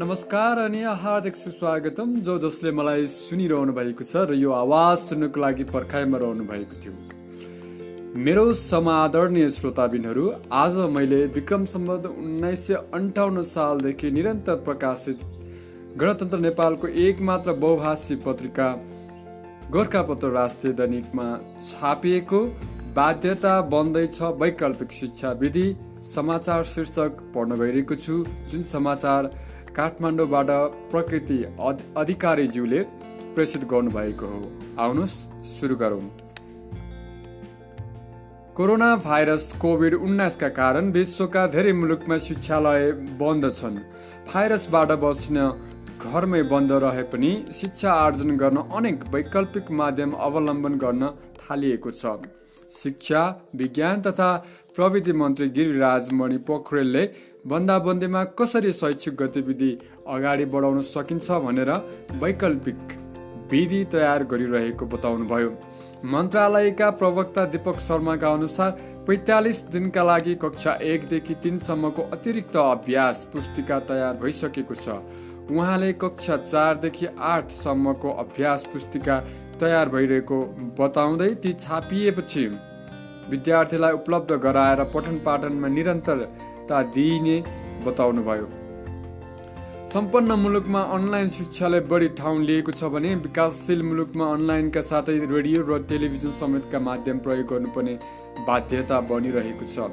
नमस्कार अनि हार्दिक सुस्वागतम। जो जसले मलाई सुनिरहनु भएको छ र यो आवाज सुन्नुको लागि पर्खाइमा रहनु भएको थियो। मेरो समादरणीय श्रोताबिनहरू आज मैले विक्रम सम्बन्ध उन्नाइस सय अन्ठाउन्न सालदेखि निरन्तर प्रकाशित गणतन्त्र नेपालको एकमात्र बहुभाषी पत्रिका गोर्खापत्र राष्ट्रिय दैनिकमा छापिएको बाध्यता बन्दैछ वैकल्पिक शिक्षा विधि समाचार शीर्षक पढ्न गइरहेको छु। जुन समाचार काठमाडौँबाट प्रकृति अधिकारीज्यूले प्रेषित गर्नुभएको हो। आउनुहोस् सुरु गरौँ। कोरोना भाइरस कोभिड उन्नाइसका कारण विश्वका धेरै मुलुकमा शिक्षालय बन्द छन्। भाइरसबाट बस्न घरमै बन्द रहे पनि शिक्षा आर्जन गर्न अनेक वैकल्पिक माध्यम अवलम्बन गर्न थालिएको छ। शिक्षा विज्ञान तथा प्रविधि मन्त्री गिरिराज मणि पोखरेलले बन्दाबन्दीमा कसरी शैक्षिक गतिविधि अगाडि बढाउन सकिन्छ भनेर वैकल्पिक विधि तयार गरिरहेको बताउनुभयो। मन्त्रालयका प्रवक्ता दीपक शर्माका अनुसार पैँतालिस दिनका लागि कक्षा एकदेखि तिनसम्मको अतिरिक्त अभ्यास पुस्तिका तयार भइसकेको छ। उहाँले कक्षा चारदेखि आठसम्मको अभ्यास पुस्तिका तयार भइरहेको बताउँदै ती छापिएपछि विद्यार्थीलाई उपलब्ध गराएर पठन पाठनमा निरन्तर दिइने बताउनुभयो। सम्पन्न मुलुकमा अनलाइन शिक्षाले बढी ठाउँ लिएको छ भने विकासशील मुलुकमा अनलाइनका साथै रेडियो र टेलिभिजन समेतका माध्यम प्रयोग गर्नुपर्ने बाध्यता बनिरहेको छ।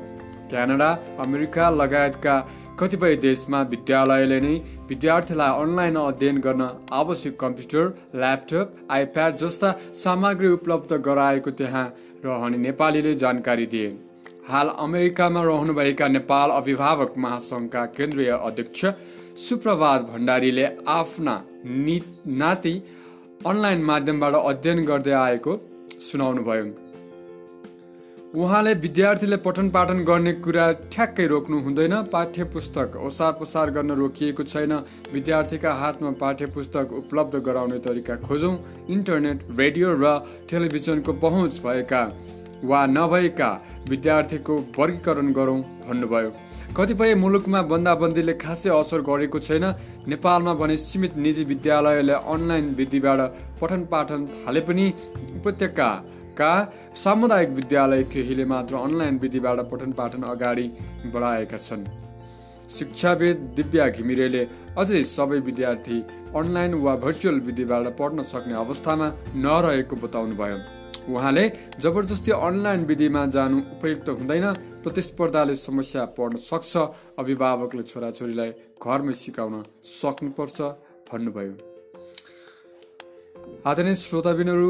क्यानाडा अमेरिका लगायतका कतिपय देशमा विद्यालयले नै विद्यार्थीलाई अनलाइन अध्ययन गर्न आवश्यक कम्प्युटर ल्यापटप आइप्याड जस्ता सामग्री उपलब्ध गराएको त्यहाँ रहने नेपालीले जानकारी दिए। हाल अमेरिकामा रहनुभएका नेपाल अभिभावक महासङ्घका केन्द्रीय अध्यक्ष सुप्रभात भण्डारीले आफ्ना नि नाति अनलाइन माध्यमबाट अध्ययन गर्दै आएको सुनाउनुभयो। उहाँले विद्यार्थीले पठन पाठन गर्ने कुरा ठ्याक्कै रोक्नु हुँदैन। पाठ्य पुस्तक ओसार पसार गर्न रोकिएको छैन। विद्यार्थीका हातमा पाठ्य पुस्तक उपलब्ध गराउने तरिका खोजौँ। इन्टरनेट रेडियो र टेलिभिजनको पहुँच भएका वा नभएका विद्यार्थीको वर्गीकरण गरौँ भन्नुभयो। कतिपय मुलुकमा बन्दाबन्दीले खासै असर गरेको छैन। नेपालमा भने सीमित निजी विद्यालयले अनलाइन विधिबाट पठन पाठन थाले पनि। उपत्यकाका सामुदायिक विद्यालय केहीले मात्र अनलाइन विधिबाट पठन पाठन अगाडि बढाएका छन्। शिक्षाविद दिव्या घिमिरेले अझै सबै विद्यार्थी अनलाइन वा भर्चुअल विधिबाट पढ्न सक्ने अवस्थामा नरहेको बताउनुभयो। उहाँले जबरजस्ती अनलाइन विधिमा जानु उपयुक्त हुँदैन प्रतिस्पर्धाले समस्या पर्न सक्छ अभिभावकले छोराछोरीलाई घरमै सिकाउन सक्नुपर्छ भन्नुभयो। आदरणीय श्रोताबिनहरू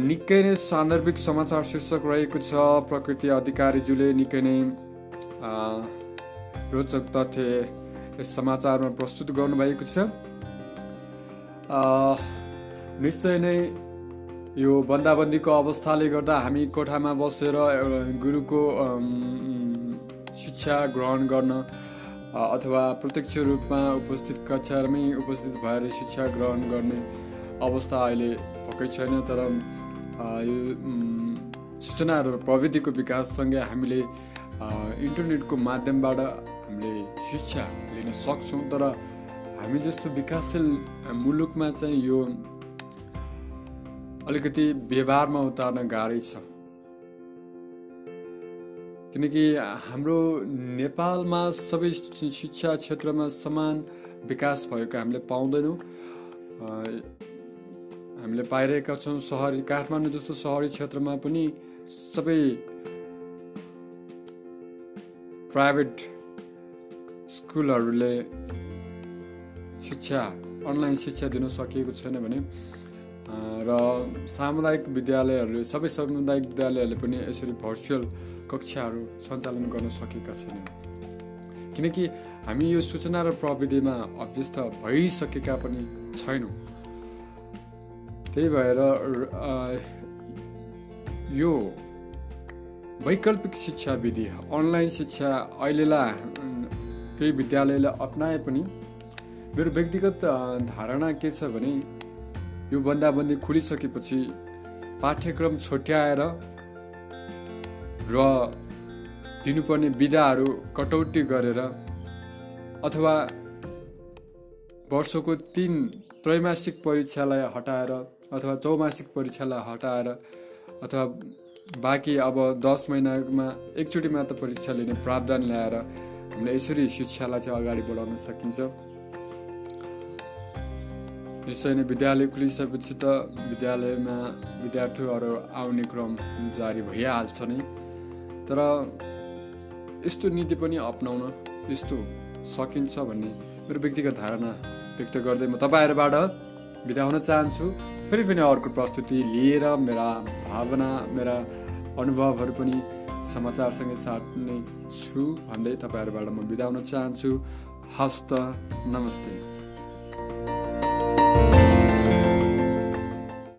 निकै नै सान्दर्भिक समाचार शीर्षक रहेको छ। प्रकृति अधिकारीज्यूले निकै नै रोचक तथ्य यस समाचारमा प्रस्तुत गर्नुभएको छ। निश्चय नै यो बन्दाबन्दीको अवस्थाले गर्दा हामी कोठामा बसेर गुरुको शिक्षा ग्रहण गर्न अथवा प्रत्यक्ष रूपमा उपस्थित कक्षामै उपस्थित भएर शिक्षा ग्रहण गर्ने अवस्था अहिले भएकै छैन तर यो सूचना र प्रविधिको विकाससँगै हामीले इन्टरनेटको माध्यमबाट हामीले शिक्षा लिन सक्छौँ तर हामी जस्तो विकासशील मुलुकमा चाहिँ यो अलिकति व्यवहारमा उतार्न गाह्रै छ। किनकि हाम्रो नेपालमा सबै शिक्षा क्षेत्रमा समान विकास भएको हामीले पाउँदैनौँ। हामीले पाइरहेका छौँ सहरी काठमाडौँ जस्तो सहरी क्षेत्रमा पनि सबै प्राइभेट स्कुलहरूले शिक्षा अनलाइन शिक्षा दिन सकिएको छैन भने र सामुदायिक विद्यालयहरूले सबै सामुदायिक विद्यालयहरूले पनि यसरी भर्चुअल कक्षाहरू सञ्चालन गर्न सकेका छैनन्। किनकि हामी यो सूचना र प्रविधिमा अभ्यस्त भइसकेका पनि छैनौँ। त्यही भएर यो वैकल्पिक शिक्षा विधि अनलाइन शिक्षा अहिलेलाई केही विद्यालयले अप्नाए पनि मेरो व्यक्तिगत धारणा के छ भने यो बन्दाबन्दी खुलिसकेपछि पाठ्यक्रम छोट्याएर र दिनुपर्ने विधाहरू कटौती गरेर अथवा वर्षको तिन त्रैमासिक परीक्षालाई हटाएर अथवा चौमासिक परीक्षालाई हटाएर अथवा बाँकी अब दस महिनामा एकचोटि मात्र परीक्षा लिने प्रावधान ल्याएर हामीले यसरी शिक्षालाई चाहिँ अगाडि बढाउन सकिन्छ। निश्चय नै विद्यालय खुलिसकेपछि त विद्यालयमा विद्यार्थीहरू आउने क्रम जारी भइहाल्छ नै। तर यस्तो नीति पनि अप्नाउन यस्तो सकिन्छ भन्ने मेरो व्यक्तिगत धारणा व्यक्त गर्दै म तपाईँहरूबाट बिदा हुन चाहन्छु। फेरि पनि अर्को प्रस्तुति लिएर मेरा भावना मेरा अनुभवहरू पनि समाचारसँगै साट्ने छु। भन्दै तपाईँहरूबाट म बिदा हुन चाहन्छु। हस्त नमस्ते।